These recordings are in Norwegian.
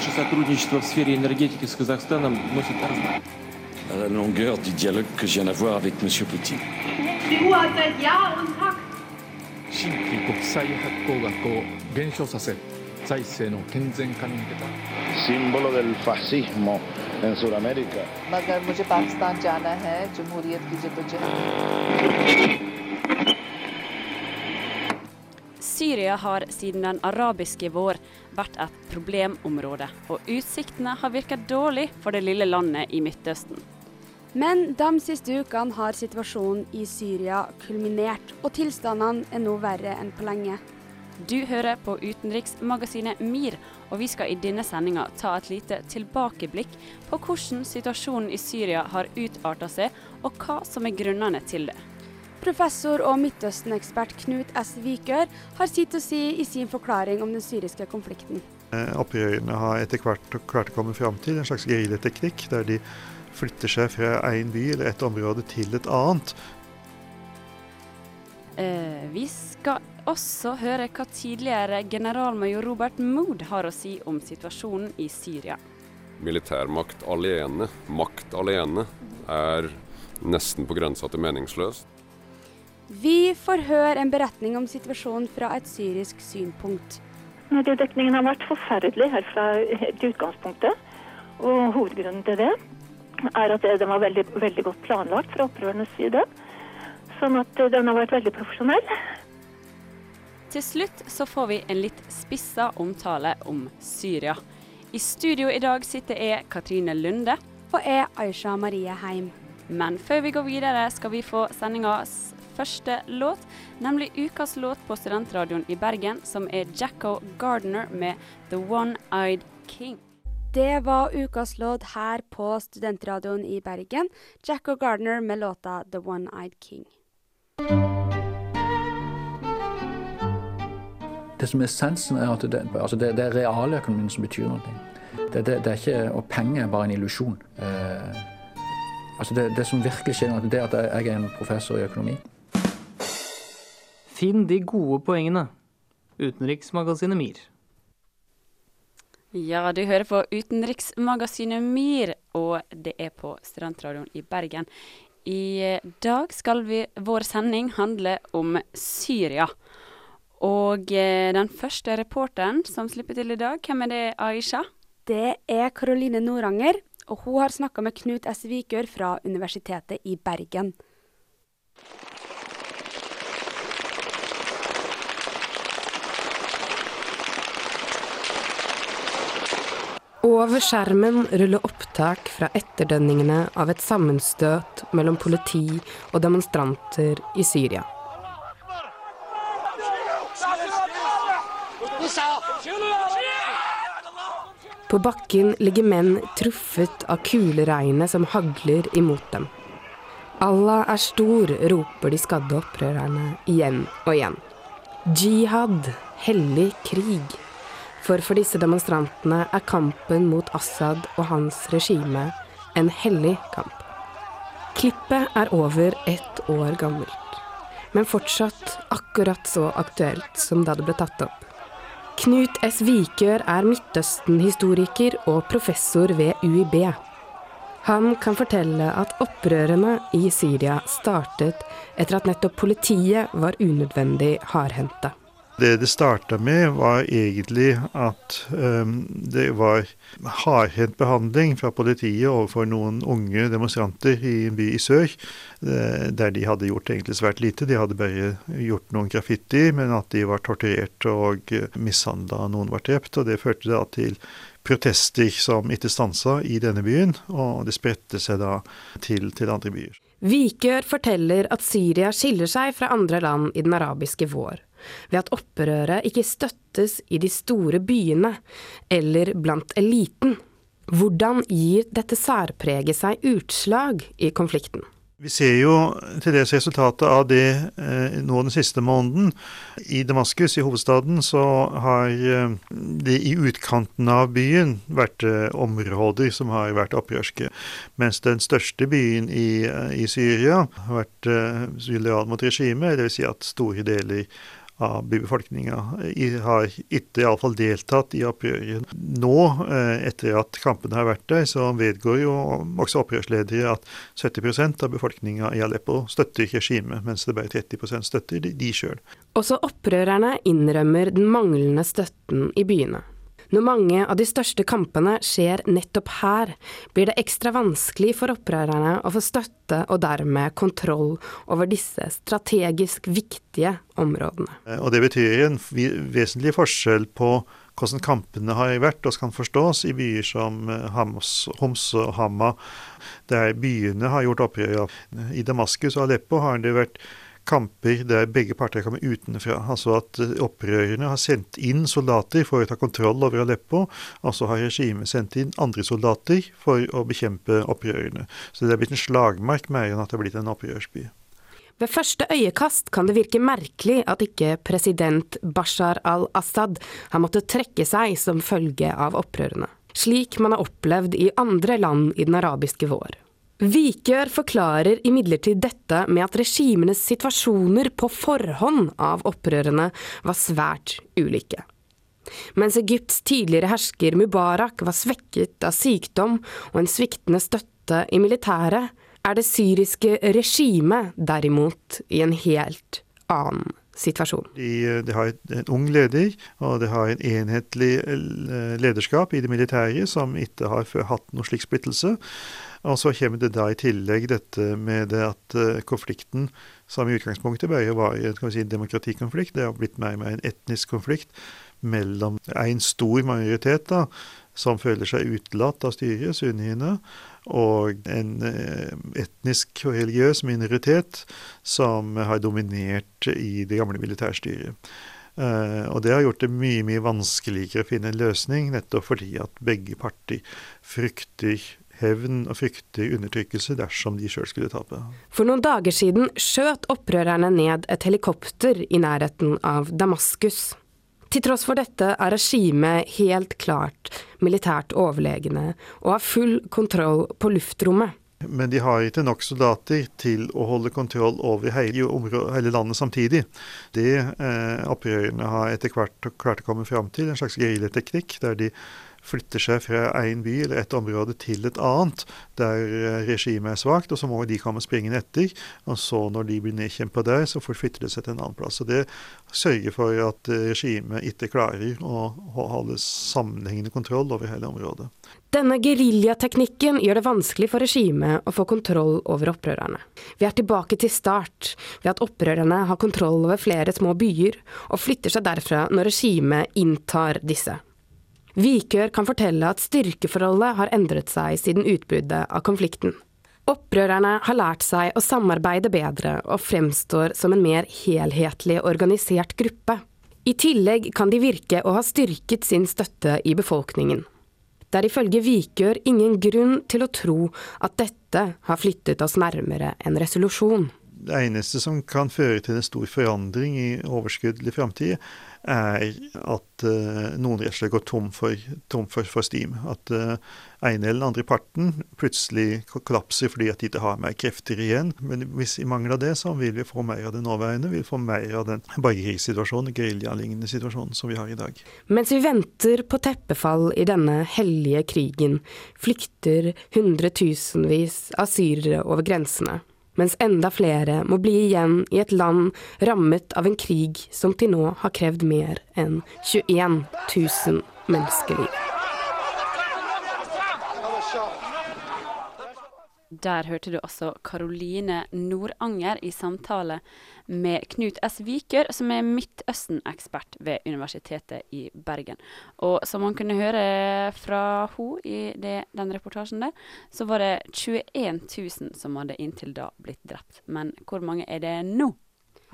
Наше сотрудничество в сфере энергетики с Казахстаном носит À la longueur du dialogue que je viens d'avoir avec M. Poutine. Símbolo del fascismo en Syria har siden den arabiske vår vært et problemområde, og utsiktene har virket dårlig for det lille landet i Midtøsten. Men de siste ukene har situasjonen i Syria kulminert, og tilstandene er nå verre enn på lenge. Du hører på utenriksmagasinet MIR, og vi skal i denne sendinga ta et lite tilbakeblikk på hvordan situasjonen i Syria har utarta seg, og hva som er grunnene til det. Professor og Midtøsten-ekspert Knut S. Vikør har sitt å si i sin forklaring om den syriske konflikten. Eh, Opprørerne har etter hvert klart å komme fram til en slags geriljateknikk, der de flytter seg fra én by eller et område til et annet. Eh, vi skal også høre hva tidligere generalmajor Robert Mood har å si om situasjonen i Syria. Militærmakt alene, makt alene, er nesten på grensa til meningsløst. Vi får høre en beretning om situasjonen fra et syrisk synpunkt. Radiodekningen har vært forferdelig her fra helt utgangspunktet. Og hovedgrunnen til det er at den var veldig, veldig godt planlagt fra opprørernes side. Sånn at den har vært veldig profesjonell. Til slutt så får vi en litt spissa omtale om Syria. I studio i dag sitter jeg, Katrine Lunde. Og jeg, Aisha Marie Heim. Men før vi går videre, skal vi få sendingas første låt, nemlig ukas låt på Studentradioen i Bergen, som er Jacko Gardner med 'The One-Eyed King'. Det var ukas låt her på Studentradioen i Bergen. Jacko Gardner med låta 'The One-Eyed King'. Det som er essensen, er at det, altså det, det er realøkonomien som betyr noe. Det, det, det er ikke, og penger er bare en illusjon. Eh, altså det, det som virkelig skjer er at jeg er en professor i økonomi. Finn de gode poengene. Utenriksmagasinet MIR. Ja, du hører på Utenriksmagasinet MIR, og det er på Studentradioen i Bergen. I dag skal vi, vår sending handle om Syria. Og eh, den første reporteren som slipper til i dag, hvem er det, Aisha? Det er Karoline Noranger, og hun har snakka med Knut S. Vikør fra Universitetet i Bergen. Over skjermen ruller opptak fra etterdønningene av et sammenstøt mellom politi og demonstranter i Syria. På bakken ligger menn truffet av kuleregnet som hagler imot dem. Allah er stor, roper de skadde opprørerne igjen og igjen. Jihad, hellig krig. For for disse demonstrantene er kampen mot Assad og hans regime en hellig kamp. Klippet er over ett år gammelt, men fortsatt akkurat så aktuelt som da det ble tatt opp. Knut S. Vikør er Midtøsten-historiker og professor ved UiB. Han kan fortelle at opprørene i Syria startet etter at nettopp politiet var unødvendig hardhendte. Det det starta med, var egentlig at um, det var hardhendt behandling fra politiet overfor noen unge demonstranter i en by i sør, der de hadde gjort egentlig svært lite. De hadde bare gjort noen graffiti, men at de var torturert og mishandla, noen var drept. Og det førte da til protester som ikke stansa i denne byen, og det spredte seg da til, til andre byer. Vikør forteller at Syria skiller seg fra andre land i den arabiske vår ved at opprøret ikke støttes i de store byene eller blant eliten. Hvordan gir dette særpreget seg utslag i konflikten? Vi ser jo til dels resultatet av det eh, nå den siste måneden. I Damaskus, i hovedstaden, så har eh, det i utkanten av byen vært eh, områder som har vært opprørske. Mens den største byen i, i Syria har vært eh, mot regimet, dvs. Si at store deler av bybefolkninga har ikke iallfall deltatt i opprøret. Nå, eh, etter at kampene har vært der, så vedgår jo også opprørsledere at 70% av befolkninga i Aleppo støtter regimet, mens det bare 30% støtter de sjøl. Også opprørerne innrømmer den manglende støtten i byene. Når mange av de største kampene skjer nettopp her, blir det ekstra vanskelig for opprørerne å få støtte og dermed kontroll over disse strategisk viktige områdene. Eh, og Det betyr en vesentlig forskjell på hvordan kampene har vært og kan forstås i byer som eh, Hams, Homs og Hama, der byene har gjort opprør. I Damaskus og Aleppo har det vært kamper der begge parter kommer utenfra. Altså at eh, opprørerne har sendt inn soldater for å ta kontroll over Aleppo, Altså har regimet sendt inn andre soldater for å bekjempe opprørerne. Så det er blitt en slagmark mer enn at det er blitt en opprørsby. Ved første øyekast kan det virke merkelig at ikke president Bashar al-Assad har måttet trekke seg som følge av opprørene, slik man har opplevd i andre land i den arabiske vår. Vikør forklarer imidlertid dette med at regimenes situasjoner på forhånd av opprørerne var svært ulike. Mens Egypts tidligere hersker Mubarak var svekket av sykdom og en sviktende støtte i militæret, er det syriske regimet derimot i en helt annen situasjon. De, de har en ung leder, og de har en enhetlig lederskap i det militære som ikke har hatt noe slik splittelse. Og så kommer det da i tillegg dette med det at uh, konflikten, som i utgangspunktet bare var en si, demokratikonflikt, det har blitt mer og mer en etnisk konflikt mellom en stor majoritet da, som føler seg utelatt av styret, sunniene, og en uh, etnisk og religiøs minoritet som har dominert i det gamle militærstyret. Uh, og det har gjort det mye mye vanskeligere å finne en løsning, nettopp fordi at begge parter frykter hevn og frykter undertrykkelse dersom de sjøl skulle tape. For noen dager siden skjøt opprørerne ned et helikopter i nærheten av Damaskus. Til tross for dette er regimet helt klart militært overlegne og har full kontroll på luftrommet. Men de har ikke nok soldater til å holde kontroll over hele, hele landet samtidig. Det eh, opprørerne har etter hvert klart å komme fram til, en slags geriljateknikk, der de flytter seg fra én by eller et område til et annet der eh, regimet er svakt, og så må de komme springende etter. Og så, når de blir nedkjempa der, så forflytter de seg til en annen plass. Og Det sørger for at eh, regimet ikke klarer å holde sammenhengende kontroll over hele området. Denne geriljateknikken gjør det vanskelig for regimet å få kontroll over opprørerne. Vi er tilbake til start, ved at opprørerne har kontroll over flere små byer, og flytter seg derfra når regimet inntar disse. Vikør kan fortelle at styrkeforholdet har endret seg siden utbruddet av konflikten. Opprørerne har lært seg å samarbeide bedre og fremstår som en mer helhetlig organisert gruppe. I tillegg kan de virke å ha styrket sin støtte i befolkningen. Det er ifølge Vikør ingen grunn til å tro at dette har flyttet oss nærmere en resolusjon. Det eneste som kan føre til en stor forandring i overskuddelig framtid, er at uh, noen rett og slett går tom for, tom for, for steam. At uh, ene eller andre parten plutselig kollapser fordi at de ikke har mer krefter igjen. Men hvis i mangel av det, så vil vi få mer av det nåværende. Vi vil få mer av den borgerkrigssituasjonen, geriljalignende situasjonen som vi har i dag. Mens vi venter på teppefall i denne hellige krigen, flykter hundretusenvis av syrere over grensene mens enda flere må bli igjen i et land rammet av en krig som til nå har krevd mer enn 21 000 menneskeliv. Der hørte du også Karoline Nordanger i samtale med Knut S. Vikør, som er Midtøsten-ekspert ved Universitetet i Bergen. Og som man kunne høre fra hun i det, den reportasjen der, så var det 21 000 som hadde inntil da blitt drept. Men hvor mange er det nå,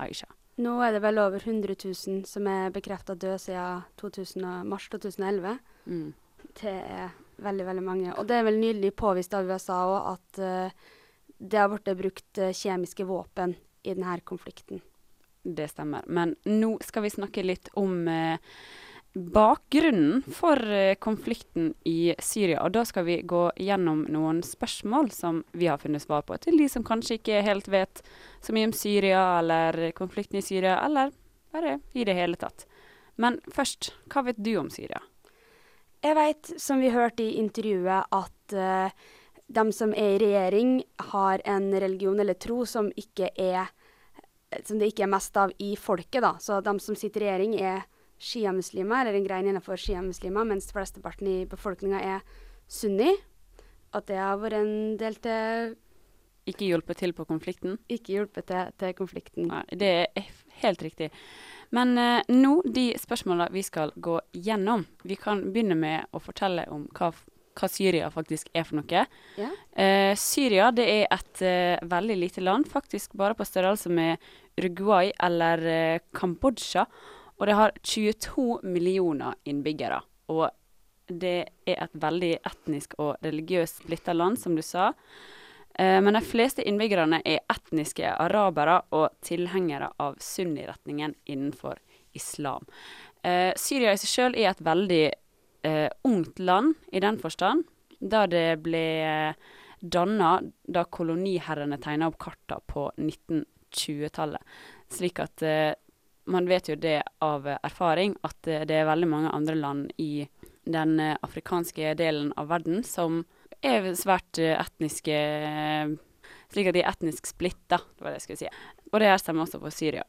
Aisha? Nå er det vel over 100 000 som er bekrefta død siden 2000, mars 2011. Mm. Det er veldig, veldig mange. Og det er vel nylig påvist av USA òg at uh, det har blitt brukt uh, kjemiske våpen i denne konflikten. Det stemmer. Men nå skal vi snakke litt om uh, bakgrunnen for konflikten i Syria. Og da skal vi gå gjennom noen spørsmål som vi har funnet svar på, til de som kanskje ikke helt vet så mye om Syria eller konflikten i Syria, eller Bare i det hele tatt. Men først, hva vet du om Syria? Jeg vet, som vi hørte i intervjuet, at uh, de som er i regjering, har en religion eller tro som, ikke er, som det ikke er mest av i folket. da. Så de som sitter i regjering, er sjiamuslimer, eller en grein innenfor sjiamuslimer, mens flesteparten i befolkninga er sunni. At det har vært en del til Ikke hjulpet til på konflikten? Ikke hjulpet til, til konflikten. Nei, det er helt riktig. Men eh, nå, de spørsmåla vi skal gå gjennom Vi kan begynne med å fortelle om hva, hva Syria faktisk er for noe. Ja. Eh, Syria det er et eh, veldig lite land, faktisk bare på størrelse med Uruguay eller eh, Kambodsja. Og det har 22 millioner innbyggere. Og det er et veldig etnisk og religiøst splitta land, som du sa. Eh, men de fleste innbyggerne er etniske arabere og tilhengere av sunniretningen innenfor islam. Eh, Syria i seg sjøl er et veldig eh, ungt land i den forstand, da det ble danna da koloniherrene tegna opp karta på 1920-tallet. Slik at man vet jo det av erfaring at det er veldig mange andre land i den afrikanske delen av verden som er svært eh, etniske eh, Slik at de er etnisk splitta, det var det jeg skulle si. Og det her stemmer også for Syria.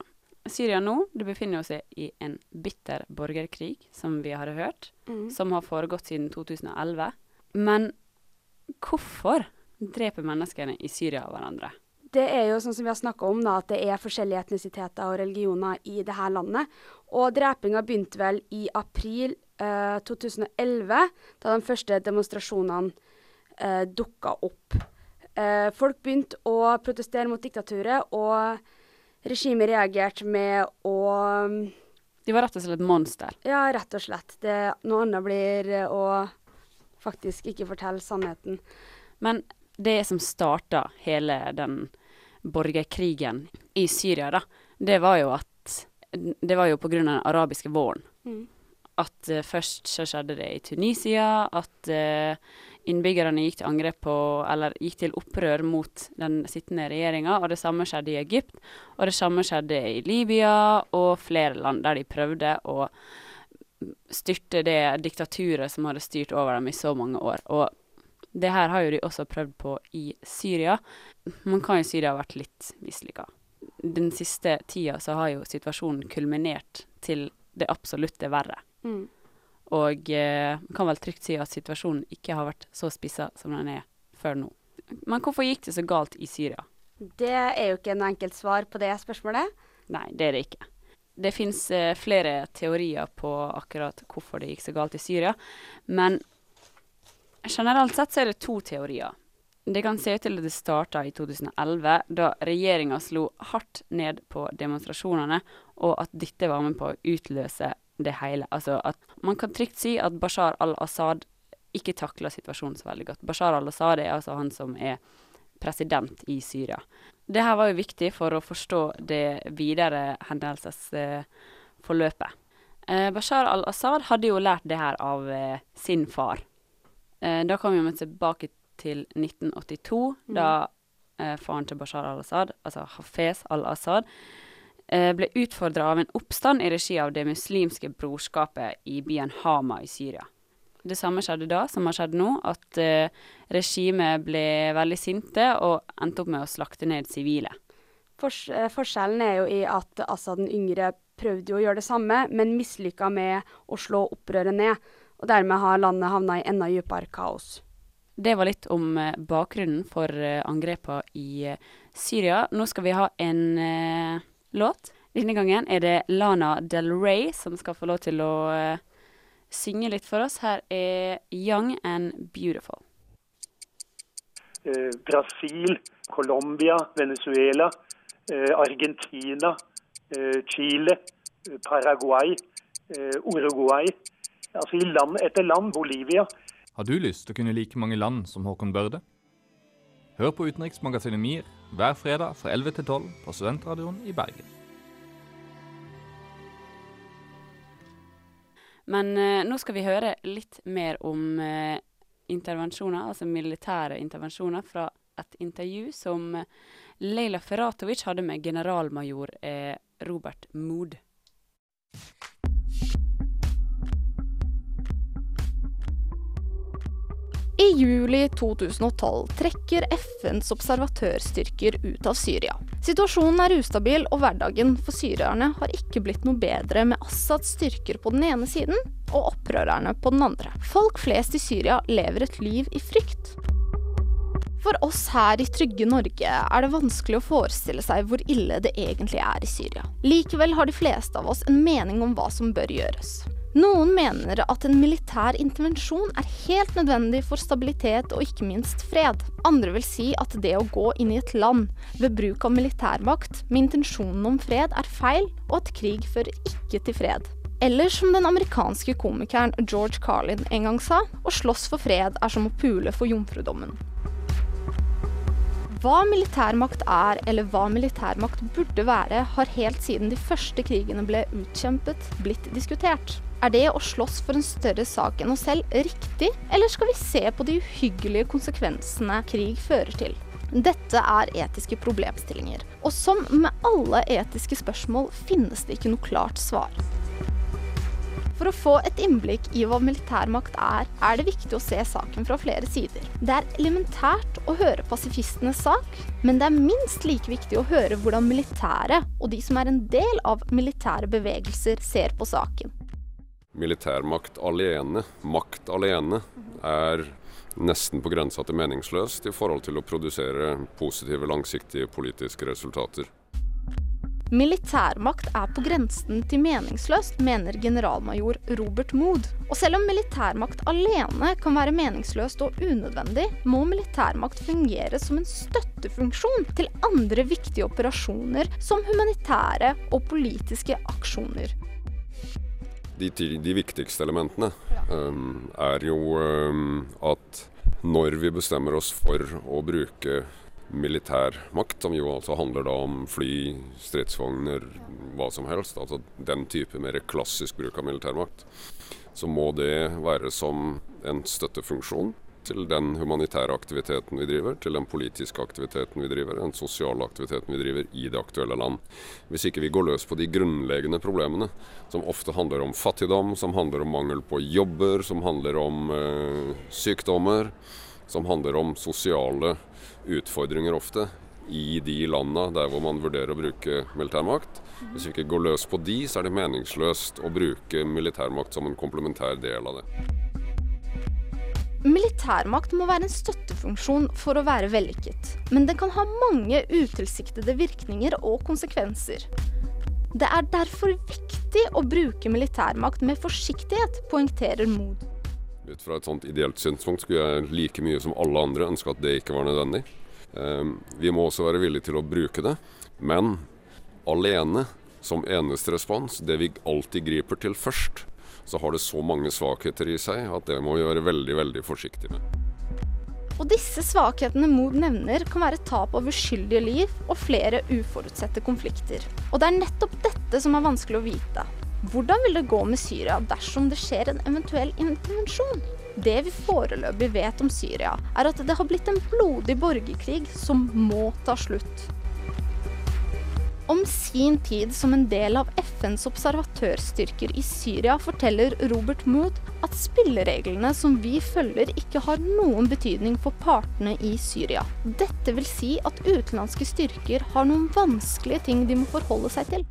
Syria nå det befinner seg i en bitter borgerkrig, som vi har hørt, Mm. som har foregått siden 2011. Men hvorfor dreper menneskene i Syria hverandre? Det er jo sånn som vi har snakka om, da, at det er forskjellige etnisiteter og religioner i det her landet. Og drepinga begynte vel i april eh, 2011, da de første demonstrasjonene eh, dukka opp. Eh, folk begynte å protestere mot diktaturet, og regimet reagerte med å De var rett og slett monster? Ja, rett og slett. Det, noe annet blir eh, å faktisk ikke fortelle sannheten. Men det som starta hele den borgerkrigen i Syria, da, det var jo at Det var jo av den arabiske våren. Mm. At uh, først så skjedde det i Tunisia, at eh, innbyggerne gikk til angrep på Eller gikk til opprør mot den sittende regjeringa, og det samme skjedde i Egypt. Og det samme skjedde i Libya og flere land der de prøvde å styrte det diktaturet som hadde styrt over dem i så mange år. Og det her har jo de også prøvd på i Syria. Man kan jo si det har vært litt mislykka. Den siste tida så har jo situasjonen kulminert til det absolutte verre. Mm. Og eh, man kan vel trygt si at situasjonen ikke har vært så spissa som den er før nå. Men hvorfor gikk det så galt i Syria? Det er jo ikke noe enkelt svar på det spørsmålet. Nei, det er det ikke. Det fins eh, flere teorier på akkurat hvorfor det gikk så galt i Syria. Men generelt sett så er det to teorier. Det kan se ut til at det starta i 2011, da regjeringa slo hardt ned på demonstrasjonene, og at dette var med på å utløse det hele. Altså at man kan trygt si at Bashar al-Assad ikke takler situasjonen så veldig godt. Bashar al-Assad er altså han som er president i Syria. Det her var jo viktig for å forstå det videre hendelsesforløpet. Eh, Bashar al-Assad hadde jo lært det her av eh, sin far. Eh, da kom vi tilbake til 1982, Mm. da eh, faren til Bashar al-Assad, altså Hafez al-Assad, ble utfordra av en oppstand i regi av Det muslimske brorskapet i byen Hama i Syria. Det samme skjedde da som har skjedd nå, at eh, regimet ble veldig sinte og endte opp med å slakte ned sivile. Fors eh, forskjellen er jo i at Assad den yngre prøvde jo å gjøre det samme, men mislykka med å slå opprøret ned. Og dermed har landet havna i enda dypere kaos. Det var litt om eh, bakgrunnen for eh, angrepene i eh, Syria. Nå skal vi ha en eh, låt. Denne gangen er det Lana Del Rey som skal få lov til å uh, synge litt for oss. Her er Young and Beautiful. eh, Brasil, Colombia, Venezuela, eh, Argentina, eh, Chile, Paraguay, Uruguay. Altså i land etter land, Bolivia. Har du lyst til å kunne like mange land som Håkon Børde? Hør på utenriksmagasinet MIR hver fredag fra 11 til 12 på Studentradioen i Bergen. Men eh, nå skal vi høre litt mer om eh, intervensjoner, altså militære intervensjoner, fra et intervju som eh, Leila Ferratovic hadde med generalmajor eh, Robert Mood. I juli 2012 trekker FNs observatørstyrker ut av Syria. Situasjonen er ustabil, og hverdagen for syrierne har ikke blitt noe bedre med Assads styrker på den ene siden og opprørerne på den andre. Folk flest i Syria lever et liv i frykt. For oss her i trygge Norge er det vanskelig å forestille seg hvor ille det egentlig er i Syria. Likevel har de fleste av oss en mening om hva som bør gjøres. Noen mener at en militær intervensjon er helt nødvendig for stabilitet og ikke minst fred. Andre vil si at det å gå inn i et land ved bruk av militærmakt med intensjonen om fred er feil, og at krig fører ikke til fred. Eller som den amerikanske komikeren George Carlin en gang sa, å slåss for fred er som å pule for jomfrudommen. Hva militærmakt er, eller hva militærmakt burde være, har helt siden de første krigene ble utkjempet, blitt diskutert. Er det å slåss for en større sak enn oss selv riktig, eller skal vi se på de uhyggelige konsekvensene krig fører til? Dette er etiske problemstillinger, og som med alle etiske spørsmål finnes det ikke noe klart svar. For å få et innblikk i hva militærmakt er, er det viktig å se saken fra flere sider. Det er elementært å høre pasifistenes sak, men det er minst like viktig å høre hvordan militære og de som er en del av militære bevegelser, ser på saken. Militærmakt alene, makt alene, er nesten på grensa til meningsløst i forhold til å produsere positive, langsiktige politiske resultater. Militærmakt er på grensen til meningsløst, mener generalmajor Robert Mood. Og selv om militærmakt alene kan være meningsløst og unødvendig, må militærmakt fungere som en støttefunksjon til andre viktige operasjoner, som humanitære og politiske aksjoner. De, de viktigste elementene um, er jo um, at når vi bestemmer oss for å bruke militær makt, som jo altså handler da om fly, stridsvogner, hva som helst. Altså den type mer klassisk bruk av militærmakt. Så må det være som en støttefunksjon til den humanitære aktiviteten vi driver, til den politiske aktiviteten vi driver, den sosiale aktiviteten vi driver i det aktuelle land. Hvis ikke vi går løs på de grunnleggende problemene, som ofte handler om fattigdom, som handler om mangel på jobber, som handler om eh, sykdommer, som handler om sosiale utfordringer ofte i de landa der hvor man vurderer å bruke militærmakt. Hvis vi ikke går løs på de, så er det meningsløst å bruke militærmakt som en komplementær del av det. Militærmakt må være en støttefunksjon for å være vellykket, men den kan ha mange utilsiktede virkninger og konsekvenser. Det er derfor viktig å bruke militærmakt med forsiktighet, poengterer Mood. Ut fra et sånt ideelt synspunkt skulle jeg like mye som alle andre ønske at det ikke var nødvendig. Ehm, vi må også være villige til å bruke det, men alene som eneste respons, det vi alltid griper til først, så har det så mange svakheter i seg at det må vi være veldig, veldig forsiktige med. Og disse svakhetene Mood nevner, kan være tap av uskyldige liv og flere uforutsette konflikter. Og det er nettopp dette som er vanskelig å vite. Hvordan vil det gå med Syria dersom det skjer en eventuell intervensjon? Det vi foreløpig vet om Syria, er at det har blitt en blodig borgerkrig som må ta slutt. Om sin tid som en del av FNs observatørstyrker i Syria forteller Robert Mood at spillereglene som vi følger ikke har noen betydning for partene i Syria. Dette vil si at utenlandske styrker har noen vanskelige ting de må forholde seg til.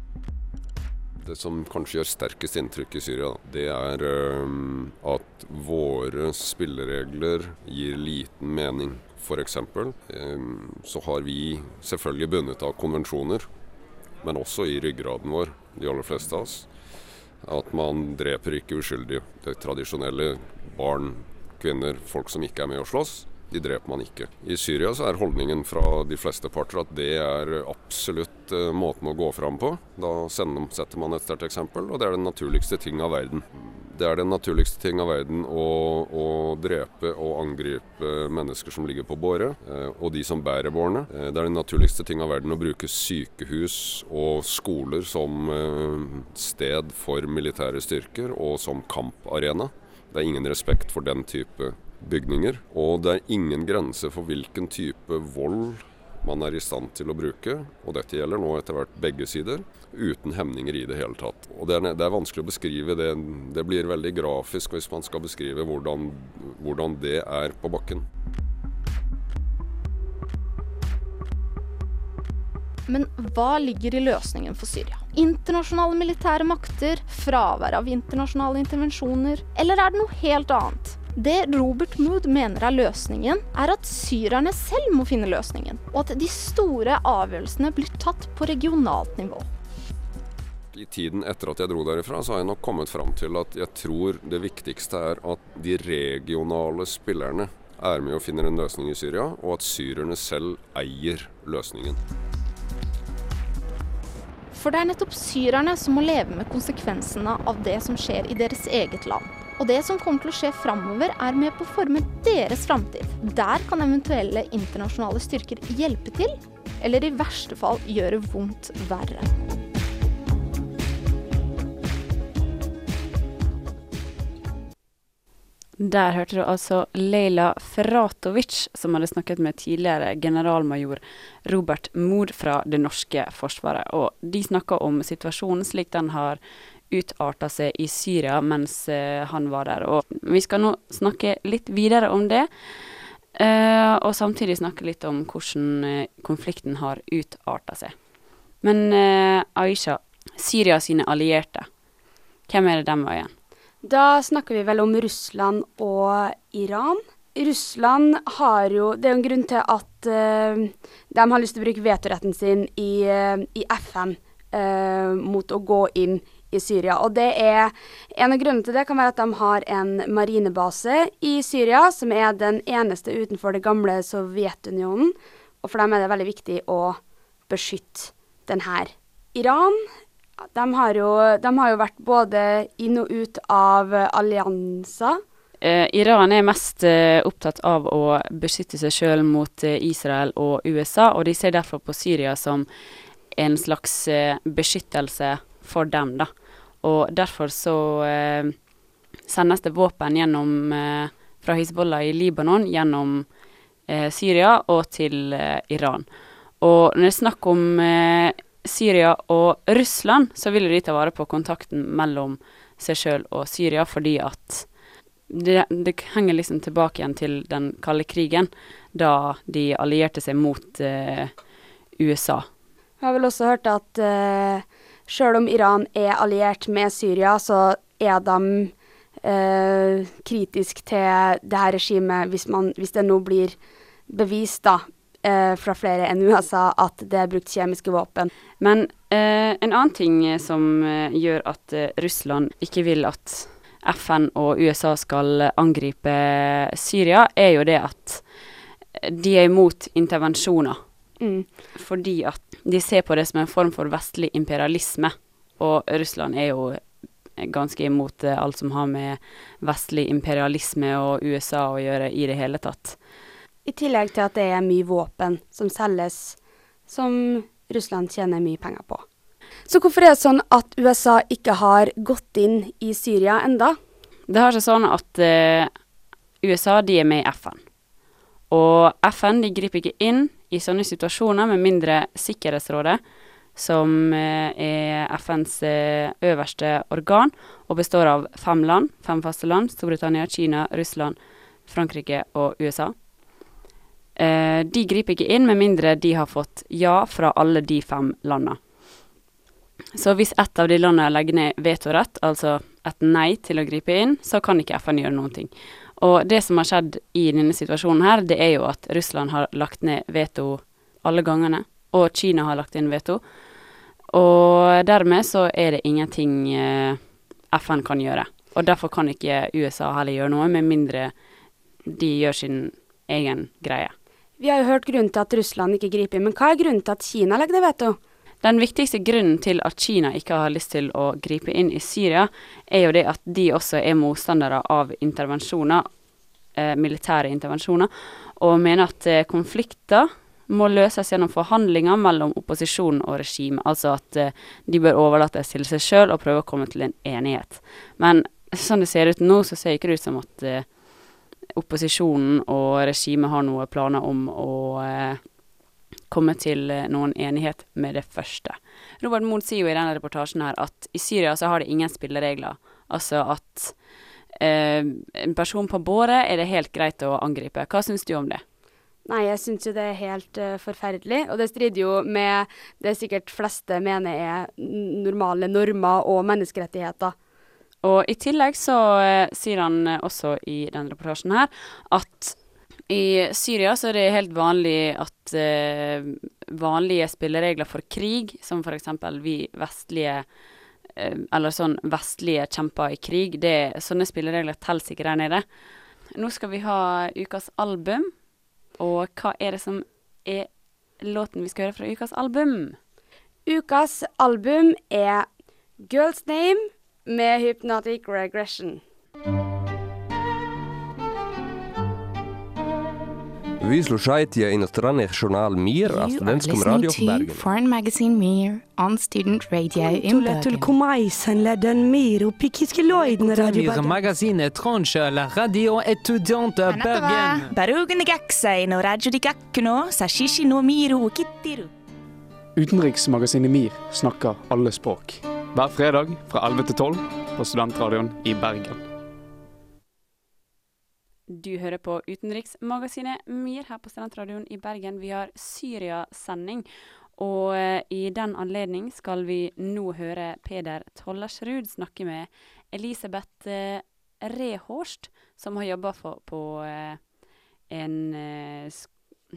Det som kanskje gjør sterkest inntrykk i Syria, det er um, at våre spilleregler gir liten mening. F.eks. Um, så har vi selvfølgelig bundet av konvensjoner, men også i ryggraden vår, de aller fleste av oss, at man dreper ikke uskyldige. Det tradisjonelle barn, kvinner, folk som ikke er med å slåss de dreper man ikke. I Syria så er holdningen fra de fleste parter at det er absolutt uh, måten å gå fram på. Da setter man et sterkt eksempel, og det er den naturligste ting av verden. Det er den naturligste ting av verden å, å drepe og angripe mennesker som ligger på båre, uh, og de som bærer bårene. Uh, det er den naturligste ting av verden å bruke sykehus og skoler som sted for militære styrker og som kamparena. Det er ingen respekt for den type bygninger. Og det er ingen grense for hvilken type vold man er i stand til å bruke, og dette gjelder nå etter hvert begge sider, uten hemninger i det hele tatt. Og Det er, det er vanskelig å beskrive det. Det blir veldig grafisk hvis man skal beskrive hvordan, hvordan det er på bakken. Men hva ligger i løsningen for Syria? Internasjonale militære makter? Fravær av internasjonale intervensjoner? Eller er det noe helt annet? Det Robert Mood mener er løsningen, er at syrerne selv må finne løsningen, og at de store avgjørelsene blir tatt på regionalt nivå. I tiden etter at jeg dro derifra, så har jeg nok kommet fram til at jeg tror det viktigste er at de regionale spillerne er med og finner en løsning i Syria, og at syrerne selv eier løsningen. For det er nettopp syrerne som må leve med konsekvensene av det som skjer i deres eget land. Og det som kommer til å skje framover, er med på å forme deres framtid. Der kan eventuelle internasjonale styrker hjelpe til, eller i verste fall gjøre vondt verre. Der hørte du altså Leila Ferratovic, som hadde snakket med tidligere generalmajor Robert Mood fra det norske forsvaret. Og de snakka om situasjonen slik den har utarta seg i Syria mens uh, han var der. Og vi skal nå snakke litt videre om det. Uh, og samtidig snakke litt om hvordan uh, konflikten har utarta seg. Men Aisha, Syria sine allierte, hvem er det dem var igjen? Da snakker vi vel om Russland og Iran. Russland har jo Det er jo en grunn til at uh, de har lyst til å bruke vetoretten sin i, i FN uh, mot å gå inn i Syria. Og det er En av grunnene til det kan være at de har en marinebase i Syria, som er den eneste utenfor det gamle Sovjetunionen. Og for dem er det veldig viktig å beskytte den her. Iran de har, jo, de har jo vært både inn og ut av allianser. Eh, Iran er mest eh, opptatt av å beskytte seg sjøl mot eh, Israel og USA, og de ser derfor på Syria som en slags eh, beskyttelse for dem, da. Og derfor så eh, sendes det våpen gjennom eh, fra Hizbollah i Libanon gjennom Syria og til Iran. Og når det er snakk om Syria og Russland, så vil de ta vare på kontakten mellom seg sjøl og Syria, fordi at det, det, henger liksom tilbake igjen til den kalde krigen, da de allierte seg mot eh, USA. Jeg har vel også hørt at eh, sjøl om Iran er alliert med Syria, så er de eh, kritisk til det her regimet hvis, hvis det nå blir bevist, da, eh, fra flere enn USA at det er brukt kjemiske våpen. Men eh, en annen ting som eh, gjør at eh, Russland ikke vil at FN og USA skal angripe Syria, er jo det at de er imot intervensjoner. Mm. Fordi at de ser på det som en form for vestlig imperialisme. Og Russland er jo ganske imot alt som har med vestlig imperialisme og USA å gjøre i det hele tatt. I tillegg til at det er mye våpen som selges, som Russland tjener mye penger på. Så hvorfor er det sånn at USA ikke har gått inn i Syria enda? Det har seg sånn at uh, USA de er med i FN. Og FN de griper ikke inn i sånne situasjoner med mindre Sikkerhetsrådet, som uh, er FNs uh, øverste organ, og består av fem land, fem faste land, Storbritannia, Kina, Russland, Frankrike og USA. Eh, de griper ikke inn med mindre de har fått ja fra alle de fem landene. Så hvis ett av de landene legger ned vetorett, altså et nei til å gripe inn, så kan ikke FN gjøre noen ting. Og det som har skjedd i denne situasjonen her, det er jo at Russland har lagt ned veto alle gangene, og Kina har lagt inn veto. Og dermed så er det ingenting eh, FN kan gjøre. Og derfor kan ikke USA heller gjøre noe, med mindre de gjør sin egen greie. Vi har jo hørt grunnen til at Russland ikke griper inn, men hva er grunnen til at Kina legger ned veto? Den viktigste grunnen til at Kina ikke har lyst til å gripe inn i Syria, er jo det at de også er motstandere av intervensjoner, eh, militære intervensjoner, og mener at eh, konflikter må løses gjennom forhandlinger mellom opposisjonen og regimet. Altså at eh, de bør overlates til seg sjøl og prøve å komme til en enighet. Men sånn det ser ut nå, så ser det ikke ut som at eh, opposisjonen og regimet har noen planer om å eh, komme til eh, noen enighet med det første. Robert Mood sier jo i denne reportasjen her at i Syria så har de ingen spilleregler. Altså at eh, en person på båret er det helt greit å angripe. Hva syns du om det? Nei, jeg syns jo det er helt uh, forferdelig. Og det strider jo med det sikkert fleste mener er normale normer og menneskerettigheter. Og i tillegg så uh, sier han også i denne reportasjen her at i Syria så er det helt vanlig at vanlige spilleregler for krig, som f.eks. vi vestlige eller sånn vestlige kjemper i krig, det, sånne spilleregler teller ikke der nede. Nå skal vi ha ukas album. Og hva er det som er låten vi skal høre fra ukas album? Ukas album er Girls Name med Hypnotic Regression. Vi slušajte inostrani žurnal Mir, a altså studentskom radiju u Bergenu. Foreign magazine Mir on student radio in Bergen. تلكم عيسى لدى مير وبيكيسك لويد راديو مير ماغازين اترونش لا راديو اتوديونت Bergen. Barugen gaksei no radio di gakkuno, sashishi no miru og kittiru. Utenriksmagasinet MIR snakker alle språk. Hver fredag fra 11 til 12 på Studentradioen i Bergen. Du hører på utenriksmagasinet Myr her på Studentradioen i Bergen. Vi har Syria-sending. Og eh, i den anledning skal vi nå høre Peder Tollersrud snakke med Elisabeth eh, Rehorst, som har jobba eh,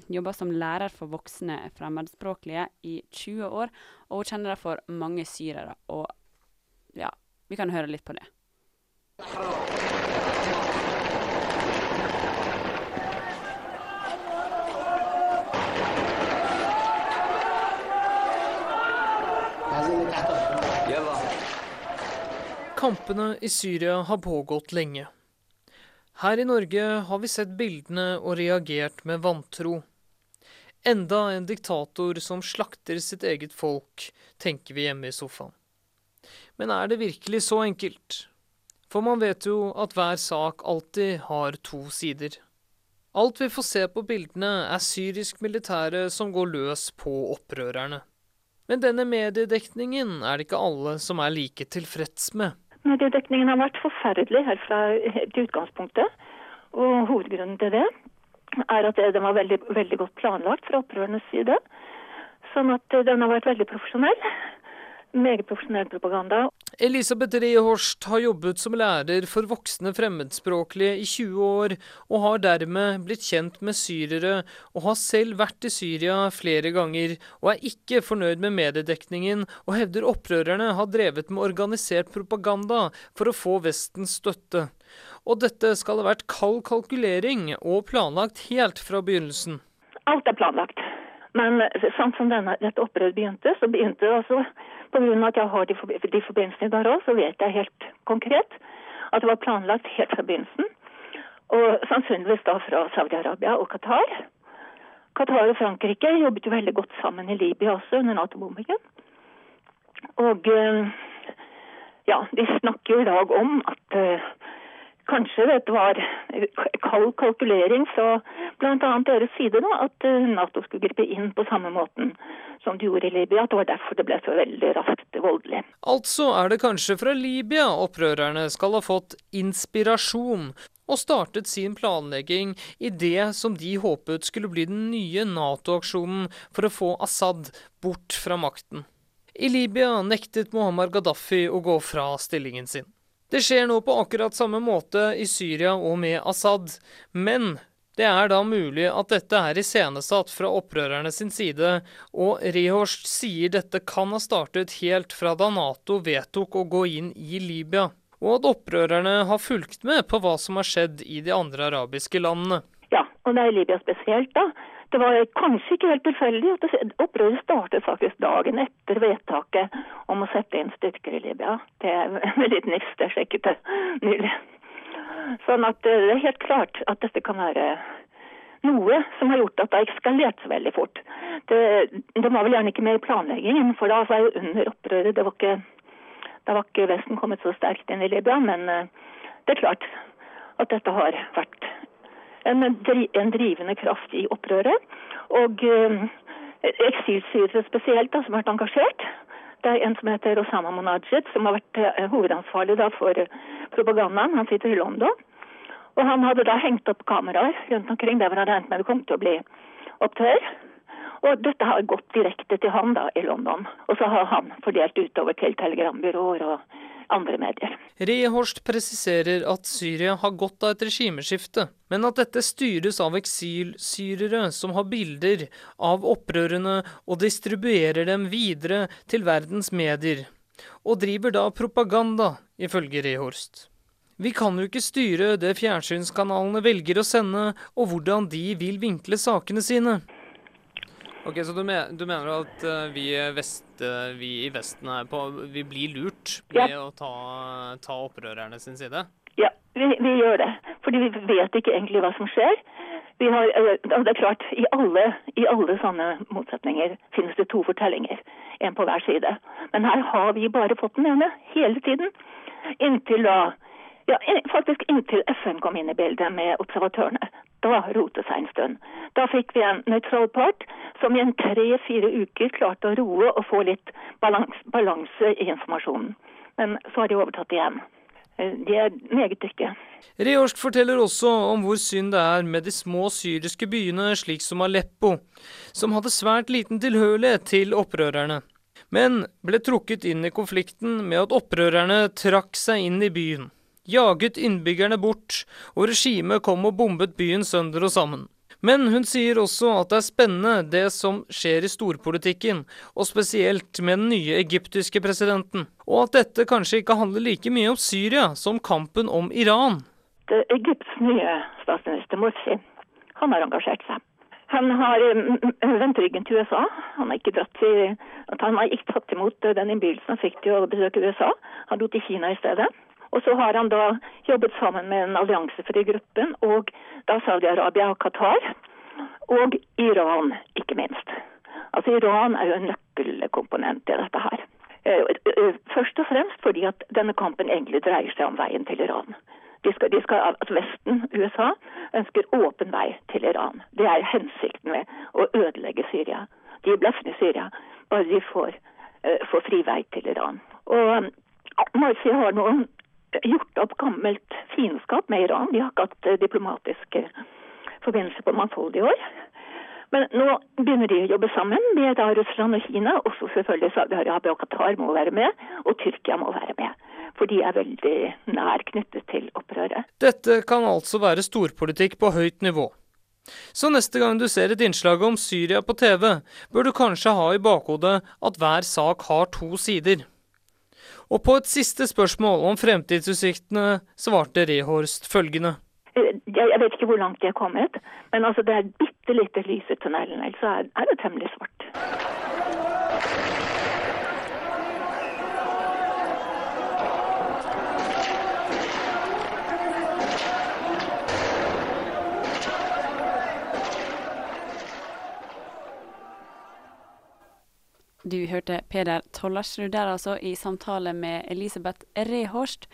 Jobba som lærer for voksne fremmedspråklige i 20 år. Og hun kjenner derfor mange syrere. Og ja, vi kan høre litt på det. Kampene i Syria har pågått lenge. Her i Norge har vi sett bildene og reagert med vantro. Enda en diktator som slakter sitt eget folk, tenker vi hjemme i sofaen. Men er det virkelig så enkelt? For man vet jo at hver sak alltid har to sider. Alt vi får se på bildene, er syrisk militære som går løs på opprørerne. Men denne mediedekningen er det ikke alle som er like tilfreds med. Mediedekningen har vært forferdelig helt fra helt utgangspunktet. Og hovedgrunnen til det er at den var veldig, veldig godt planlagt fra opprørernes side. Sånn at den har vært veldig profesjonell. Meget profesjonell propaganda. Elisabeth Rehorst har jobbet som lærer for voksne fremmedspråklige i 20 år, og har dermed blitt kjent med syrere, og har selv vært i Syria flere ganger, og er ikke fornøyd med mediedekningen, og hevder opprørerne har drevet med organisert propaganda for å få Vestens støtte. Og dette skal ha vært kald kalkulering og planlagt helt fra begynnelsen. Alt er planlagt. Men sånn som denne, dette opprøret begynte, så begynte det altså Pga. at jeg har de, de forbindelsene der òg, så vet jeg helt konkret at det var planlagt helt fra begynnelsen. Og sannsynligvis da fra Saudi-Arabia og Qatar. Qatar og Frankrike jobbet jo veldig godt sammen i Libya også under Nato-bombingen. Og eh, ja, de snakker jo i dag om at uh, Kanskje dette var kald kalkulering fra bl.a. deres side, da, at eh, Nato skulle gripe inn på samme måten som de gjorde i Libya. At det var derfor det ble så veldig raskt voldelig. Altså er det kanskje fra Libya opprørerne skal ha fått inspirasjon og startet sin planlegging i det som de håpet skulle bli den nye Nato-aksjonen for å få Assad bort fra makten. I Libya nektet Muammar Gaddafi å gå fra stillingen sin. Det skjer nå på akkurat samme måte i Syria og med Assad, men det er da mulig at dette er iscenesatt fra opprørerne sin side, og Rehorst sier dette kan ha startet helt fra da Nato vedtok å gå inn i Libya, og at opprørerne har fulgt med på hva som har skjedd i de andre arabiske landene. Ja, og det er Libya spesielt, da. Det var kanskje ikke helt tilfeldig at opprøret startet faktisk dagen etter vedtaket om å sette inn styrker i Libya. Det er med litt nifst, det sjekket det nylig. Sånn at eh, det er helt klart at dette kan være noe som har gjort at det har eskalert så veldig fort. Det, det, var vel gjerne ikke med i planleggingen, for da var jo under opprøret det var ikke, Da var ikke Vesten kommet så sterkt inn i Libya, men eh, det er klart at dette har vært en, en drivende kraft i opprøret. Og uh, eksilsyrere spesielt da, som har vært engasjert. Det er en som heter Osama Monajed, som har vært eh, hovedansvarlig da, for eh, propagandaen. Han sitter i London. Og han hadde da hengt opp kameraer rundt omkring der hvor han regnet med det kom til å bli opptøyer. Og dette har gått direkte til han da i London. Og så har han fordelt utover til telegrambyråer og andre medier. Rehorst presiserer at Syria har godt av et regimeskifte, men at dette styres av eksilsyrere som har bilder av opprørene og distribuerer dem videre til verdens medier, og driver da propaganda, ifølge Rehorst. Vi kan jo ikke styre det fjernsynskanalene velger å sende, og hvordan de vil vinkle sakene sine. Ok, Så du, men, du mener at uh, vi, vest, uh, vi, i Vesten er på, vi blir lurt med ja. å ta, ta, opprørerne sin side? Ja, vi, vi, gjør det. Fordi vi vet ikke egentlig hva som skjer. Har, uh, det er klart, i alle, i alle, sånne motsetninger finnes det to fortellinger. En på hver side. Men her har vi bare fått den ene hele tiden. Inntil da ja, faktisk inntil FN kom inn i bildet med observatørene da rotet seg en stund. Da fikk vi en nøytral part som i en tre-fire uker klarte å roe og få litt balanse i informasjonen. Men så har de overtatt igjen. Eh, de er meget dyktige. Reorsk forteller også om hvor synd det er med de små syriske byene slik som Aleppo, som hadde svært liten tilhørighet til opprørerne, men ble trukket inn i konflikten med at opprørerne trakk seg inn i byen jaget innbyggerne bort, og regimet kom og bombet byen sønder og sammen. Men hun sier også at det er spennende det som skjer i storpolitikken, og spesielt med den nye egyptiske presidenten, og at dette kanskje ikke handler like mye om Syria som kampen om Iran. Det Egypts nye statsminister Morsi, han har engasjert seg. Han har vendt ryggen til USA. Han har ikke, dratt til, han har ikke tatt imot den innbydelsen han fikk til å besøke USA. Han dro til Kina i stedet. Og så har han da jobbet sammen med den alliansefrie gruppen og da Saudi-Arabia og Qatar. Og Iran, ikke minst. Altså Iran er jo en nøkkelkomponent i dette her. Eh, eh, først og fremst fordi at denne kampen egentlig dreier seg om veien til Iran. De skal, de skal, altså Vesten, USA, ønsker åpen vei til Iran. Det er hensikten med å ødelegge Syria. De er i Syria, bare de får, uh, får fri vei til Iran. Og Marci har noen gjort opp gammelt fiendskap med Iran. De har ikke hatt eh, diplomatiske forbindelser på mangfoldige år. Men nå begynner de å jobbe sammen. Da Russland og Kina. Også selvfølgelig Saudi-Arabia og Qatar må være med. Og Tyrkia må være med. For de er veldig nær knyttet til opprøret. Dette kan altså være storpolitikk på høyt nivå. Så neste gang du ser et innslag om Syria på TV, bør du kanskje ha i bakhodet at hver sak har to sider. Og på et siste spørsmål om fremtidsutsiktene svarte Rehorst følgende. Eh, jeg vet ikke hvor langt de er kommet, men altså det er bitte lite lys i tunnelen. Ellers er det temmelig svart. Du hørte Peder Tollersrud der altså, i samtale med Elisabeth Rehorst,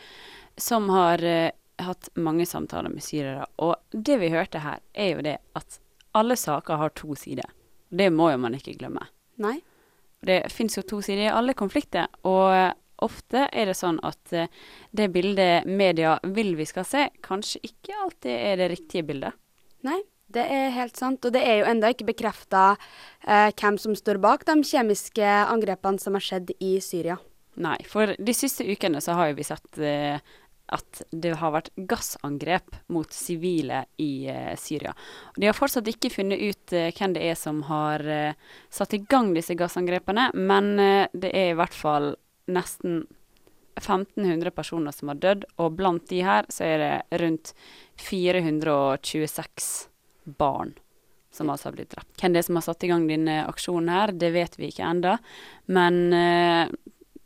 som har uh, hatt mange samtaler med syrere. Og det vi hørte her, er jo det at alle saker har to sider. Det må jo man ikke glemme. Nei. Det fins jo to sider i alle konflikter, og ofte er det sånn at uh, det bildet media vil vi skal se, kanskje ikke alltid er det riktige bildet. Nei, det er helt sant. Og det er jo ennå ikke bekrefta eh, hvem som står bak de kjemiske angrepene som har skjedd i Syria. Nei, for de siste ukene så har jo vi sett eh, at det har vært gassangrep mot sivile i eh, Syria. De har fortsatt ikke funnet ut eh, hvem det er som har eh, satt i gang disse gassangrepene, men eh, det er i hvert fall nesten 1500 personer som har dødd, og blant de her så er det rundt 426 barn som altså har blitt drept. Hvem det er som har satt i gang denne aksjonen her, det vet vi ikke enda. Men eh,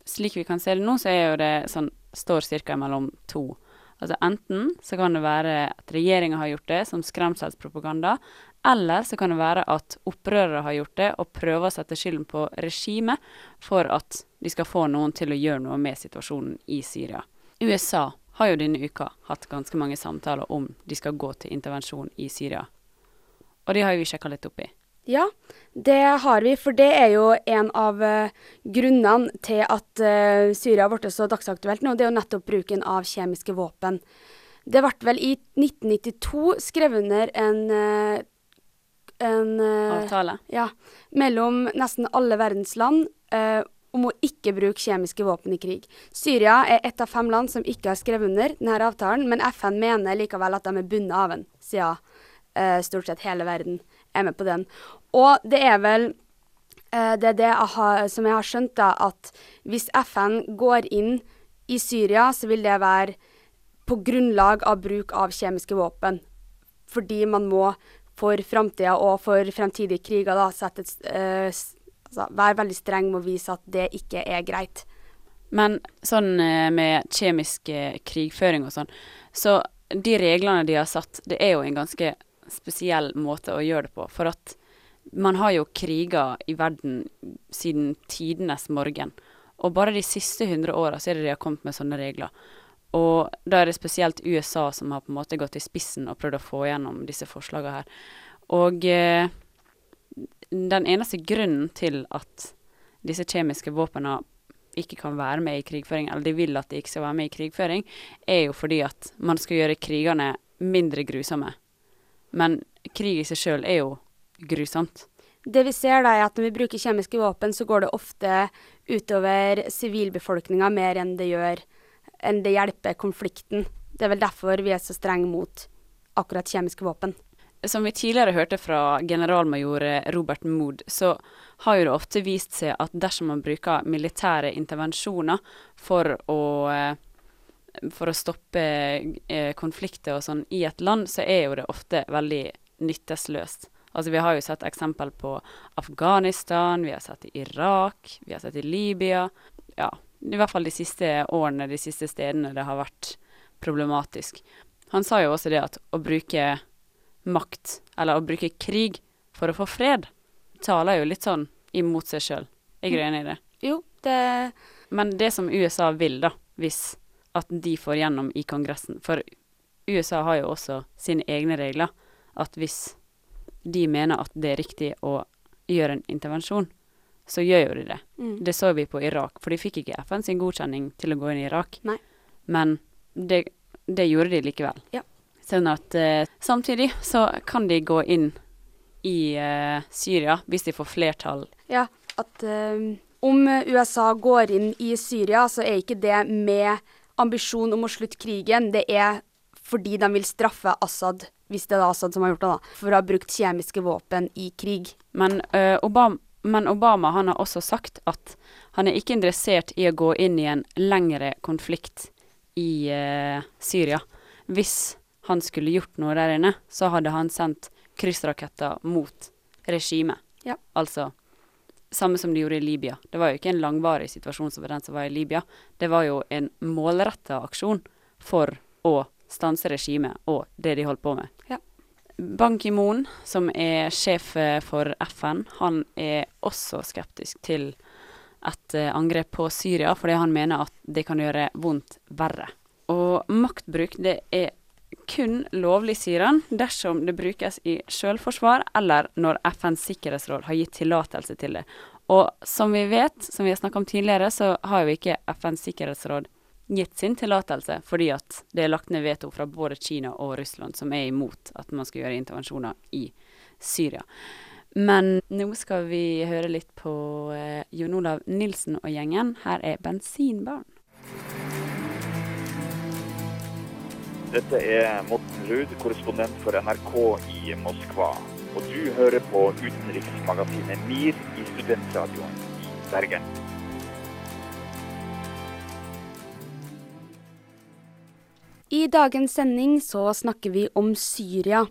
slik vi kan se det nå, så er jo det sånn står ca. mellom to. Altså enten så kan det være at regjeringa har gjort det som skremselspropaganda, eller så kan det være at opprørere har gjort det og prøver å sette skylden på regimet for at de skal få noen til å gjøre noe med situasjonen i Syria. USA har jo denne uka hatt ganske mange samtaler om de skal gå til intervensjon i Syria og det har vi sjekka litt opp i. Ja, det har vi. For det er jo en av uh, grunnene til at uh, Syria har blitt så dagsaktuelt nå. Det er jo nettopp bruken av kjemiske våpen. Det ble vel i 1992 skrevet under en, uh, en Avtale? Ja. Mellom nesten alle verdens land om å ikke bruke kjemiske våpen i krig. Syria er ett av fem land som ikke har skrevet under denne avtalen, men FN mener likevel at de er bundet av den, siden stort sett hele verden er med på den. Og det er vel uh, det, det jeg har, som jeg har skjønt, da, at hvis FN går inn i Syria, så vil det være på grunnlag av bruk av kjemiske våpen. Fordi man må for framtida og for fremtidige kriger da, sette, uh, altså, være veldig streng med å vise at det ikke er greit. Men sånn uh, med kjemisk krigføring og sånn, så de reglene de har satt, det er jo en ganske spesiell måte å gjøre det på. For at man har jo kriger i verden siden tidenes morgen. Og bare de siste hundre åra så er det de har kommet med sånne regler. Og da er det spesielt USA som har på en måte gått i spissen og prøvd å få gjennom disse forslagene her. Og eh, den eneste grunnen til at disse kjemiske våpnene ikke kan være med i krigføring, eller de vil at de ikke skal være med i krigføring, er jo fordi at man skal gjøre krigene mindre grusomme. Men krig i seg sjøl er jo grusomt. Det vi ser da er at når vi bruker kjemiske våpen, så går det ofte utover sivilbefolkninga mer enn det gjør enn det hjelper konflikten. Det er vel derfor vi er så strenge mot akkurat kjemiske våpen. Som vi tidligere hørte fra generalmajor Robert Mood, så har jo det ofte vist seg at dersom man bruker militære intervensjoner for å eh, for å stoppe eh, konflikter og sånn i et land, så er jo det ofte veldig nyttesløst. Altså Vi har jo sett eksempel på Afghanistan, vi har sett i Irak, vi har sett i Libya. Ja, i hvert fall de siste årene, de siste stedene det har vært problematisk. Han sa jo også det at å bruke makt, eller å bruke krig for å få fred, taler jo litt sånn imot seg sjøl. Er du enig i det? Jo, det Men det som USA vil, da, hvis at de får gjennom i Kongressen. For USA har jo også sine egne regler. At hvis de mener at det er riktig å gjøre en intervensjon, så gjør jo de det. Mm. Det så vi på Irak, for de fikk ikke FN sin godkjenning til å gå inn i Irak. Nei. Men det, det, gjorde de likevel. Ja. Sånn at eh, samtidig så kan de gå inn i eh, Syria hvis de får flertall. Ja, at eh, om USA går inn i Syria, så er ikke det med ambisjon om å slutte krigen, det er fordi de vil straffe Assad, hvis det er Assad som har gjort det, da, for å ha brukt kjemiske våpen i krig. Men, uh, Obama, men Obama han har også sagt at han er ikke interessert i å gå inn i en lengre konflikt i uh, Syria. Hvis han skulle gjort noe der inne, så hadde han sendt kryssraketter mot regimet. Ja. Altså samme som de gjorde i Libya. Det var jo ikke en langvarig situasjon som den som var i Libya. Det var jo en målretta aksjon for å stanse regimet og det de holdt på med. Ja. Ban Ki-moon, som er sjef for FN, han er også skeptisk til et uh, angrep på Syria, fordi han mener at det kan gjøre vondt verre. Og maktbruk, det er kun lovlig, sier han, dersom det brukes i selvforsvar eller når FNs sikkerhetsråd har gitt tillatelse til det. Og som vi vet, som vi har snakka om tidligere, så har jo ikke FNs sikkerhetsråd gitt sin tillatelse fordi at det er lagt ned veto fra både Kina og Russland, som er imot at man skal gjøre intervensjoner i Syria. Men nå skal vi høre litt på eh, Jon Olav Nilsen og gjengen. Her er 'Bensinbarn'. Dette er Morten Ruud, korrespondent for NRK i Moskva. Og du hører på utenriksmagasinet MIR i studentradioen i Bergen. I dagens sending så snakker vi om Syria.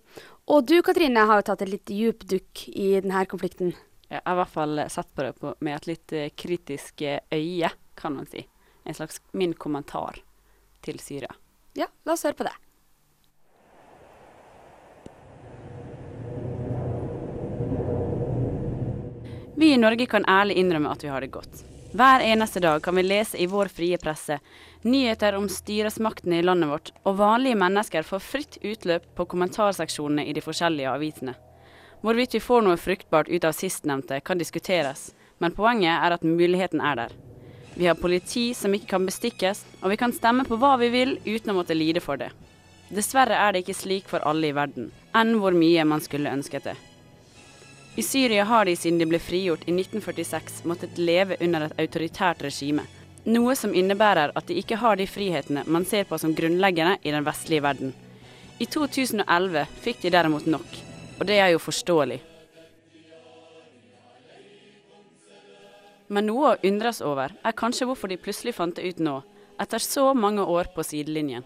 Og du Katrine har jo tatt et litt dypdukk i denne konflikten. Jeg har i hvert fall sett på det på, med et litt eh, kritisk eh, øye, kan man si. En slags min kommentar til Syria. Ja, la oss høre på det. Vi i Norge kan ærlig innrømme at vi har det godt. Hver eneste dag kan vi lese i vår frie presse nyheter om styresmaktene i landet vårt, og vanlige mennesker får fritt utløp på kommentarseksjonene i de forskjellige avisene. Hvorvidt vi får noe fruktbart ut av sistnevnte, kan diskuteres, men poenget er at muligheten er der. Vi har politi som ikke kan bestikkes, og vi kan stemme på hva vi vil uten å måtte lide for det. Dessverre er det ikke slik for alle i verden, enn hvor mye man skulle ønsket det. I Syria har de siden de ble frigjort i 1946 måttet leve under et autoritært regime, noe som innebærer at de ikke har de frihetene man ser på som grunnleggende i den vestlige verden. I 2011 fikk de derimot nok, og det er jo forståelig. Men noe å undres over er kanskje hvorfor de plutselig fant det ut nå, etter så mange år på sidelinjen.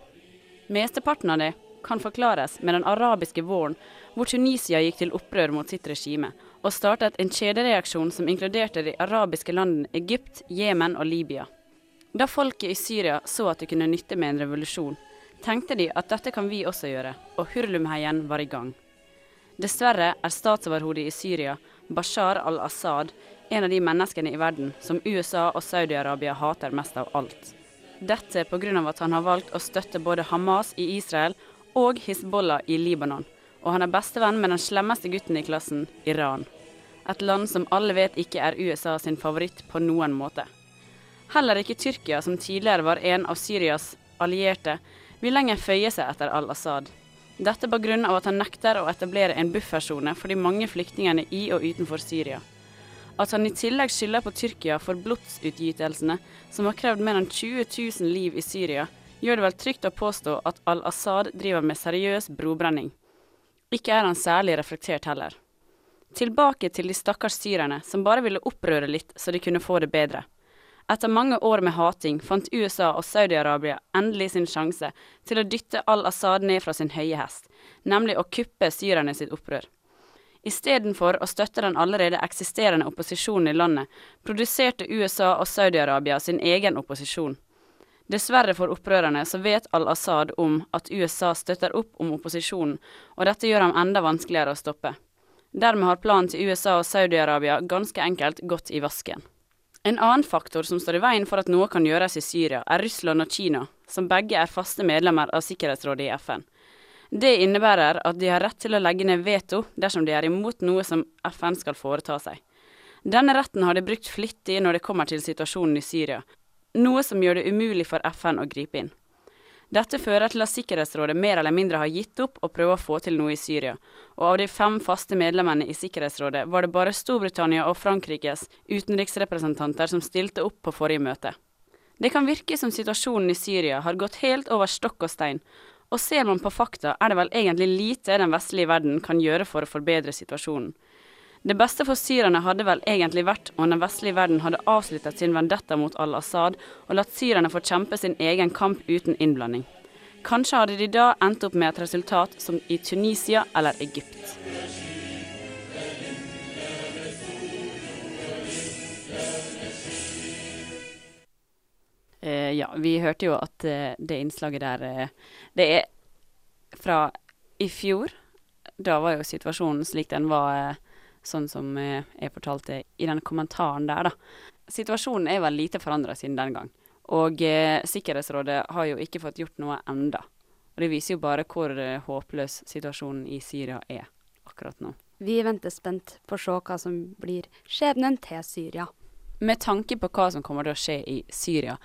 Mesteparten av det kan forklares med den arabiske våren, hvor Tunisia gikk til opprør mot sitt regime, og startet en kjedereaksjon som inkluderte de arabiske landene Egypt, Jemen og Libya. Da folket i Syria så at det kunne nytte med en revolusjon, tenkte de at dette kan vi også gjøre, og hurlumheien var i gang. Dessverre er statsoverhodet i Syria, Bashar al-Assad, en av de menneskene i verden som USA og Saudi-Arabia hater mest av alt. Dette pga. at han har valgt å støtte både Hamas i Israel og Hizbollah i Libanon, og han er bestevenn med den slemmeste gutten i klassen, Iran. Et land som alle vet ikke er USA sin favoritt på noen måte. Heller ikke Tyrkia, som tidligere var en av Syrias allierte, vil lenger føye seg etter al-Assad. Dette pga. at han nekter å etablere en buffersone for de mange flyktningene i og utenfor Syria. At han i tillegg skylder på Tyrkia for blodsutgytelsene som har krevd mer enn 20 000 liv i Syria, gjør det vel trygt å påstå at al-Assad driver med seriøs brobrenning. Ikke er han særlig reflektert heller. Tilbake til de stakkars syrerne som bare ville opprøre litt så de kunne få det bedre. Etter mange år med hating fant USA og Saudi-Arabia endelig sin sjanse til å dytte al-Assad ned fra sin høye hest, nemlig å kuppe syrerne sitt opprør. Istedenfor å støtte den allerede eksisterende opposisjonen i landet, produserte USA og Saudi-Arabia sin egen opposisjon. Dessverre for opprørerne så vet al-Assad om at USA støtter opp om opposisjonen, og dette gjør ham enda vanskeligere å stoppe. Dermed har planen til USA og Saudi-Arabia ganske enkelt gått i vasken. En annen faktor som står i veien for at noe kan gjøres i Syria, er Russland og Kina, som begge er faste medlemmer av Sikkerhetsrådet i FN. Det innebærer at de har rett til å legge ned veto dersom de er imot noe som FN skal foreta seg. Denne retten har de brukt flittig når det kommer til situasjonen i Syria, noe som gjør det umulig for FN å gripe inn. Dette fører til at Sikkerhetsrådet mer eller mindre har gitt opp å prøve å få til noe i Syria, og av de fem faste medlemmene i Sikkerhetsrådet var det bare Storbritannia og Frankrikes utenriksrepresentanter som stilte opp på forrige møte. Det kan virke som situasjonen i Syria har gått helt over stokk og stein, og ser man på fakta, er det vel egentlig lite den vestlige verden kan gjøre for å forbedre situasjonen. Det beste for syrerne hadde vel egentlig vært om den vestlige verden hadde avsluttet sin vendetta mot al-Assad og latt syrerne få kjempe sin egen kamp uten innblanding. Kanskje hadde de da endt opp med et resultat som i Tunisia eller Egypt. Eh, ja, vi hørte jo at eh, det innslaget der eh, Det er fra i fjor. Da var jo situasjonen slik den var, eh, sånn som eh, jeg fortalte i den kommentaren der, da. Situasjonen er vel lite forandra siden den gang. Og eh, Sikkerhetsrådet har jo ikke fått gjort noe enda. Og det viser jo bare hvor håpløs situasjonen i Syria er akkurat nå. Vi venter spent på å se hva som blir skjebnen til Syria. Med tanke på hva som kommer til å skje i Syria,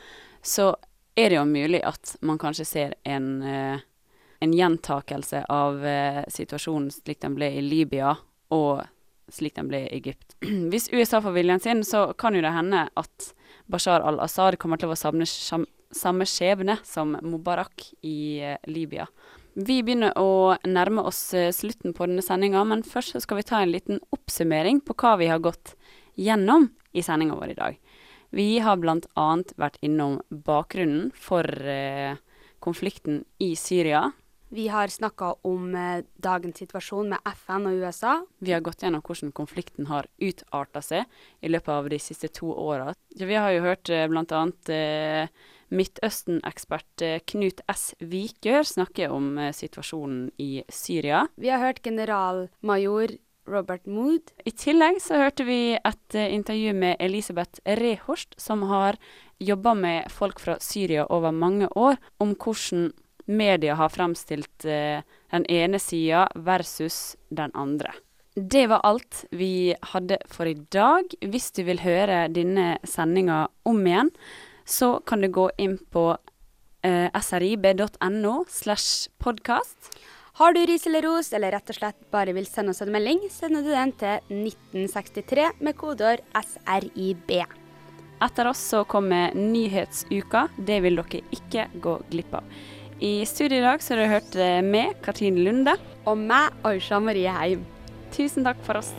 så er det jo mulig at man kanskje ser en, eh, en gjentakelse av eh, situasjonen slik den ble i Libya, og slik den ble i Egypt. Hvis USA får viljen sin, så kan jo det hende at Bashar al-Assad kommer til å savne samme skjebne som Mubarak i eh, Libya. Vi begynner å nærme oss slutten på denne sendinga, men først skal vi ta en liten oppsummering på hva vi har gått gjennom i sendinga vår i dag. Vi har bl.a. vært innom bakgrunnen for eh, konflikten i Syria. Vi har snakka om eh, dagens situasjon med FN og USA. Vi har gått gjennom hvordan konflikten har utarta seg i løpet av de siste to åra. Vi har jo hørt eh, bl.a. Eh, Midtøsten-ekspert Knut S. Vikør snakke om situasjonen i Syria. Vi har hørt generalmajor Robert Mood. I tillegg så hørte vi et uh, intervju med Elisabeth Rehorst, som har jobba med folk fra Syria over mange år, om hvordan media har fremstilt uh, den ene sida versus den andre. Det var alt vi hadde for i dag. Hvis du vil høre denne sendinga om igjen, så kan du gå inn på eh, srib.no slash podkast. Har du ris eller ros, eller rett og slett bare vil sende oss en melding, sender du den til 1963 med kodeord SRIB. Etter oss så kommer Nyhetsuka. Det vil dere ikke gå glipp av. I studio i dag så har du hørt med Katrine Lunde. Og meg, Aisha Marie Heim. Tusen takk for oss.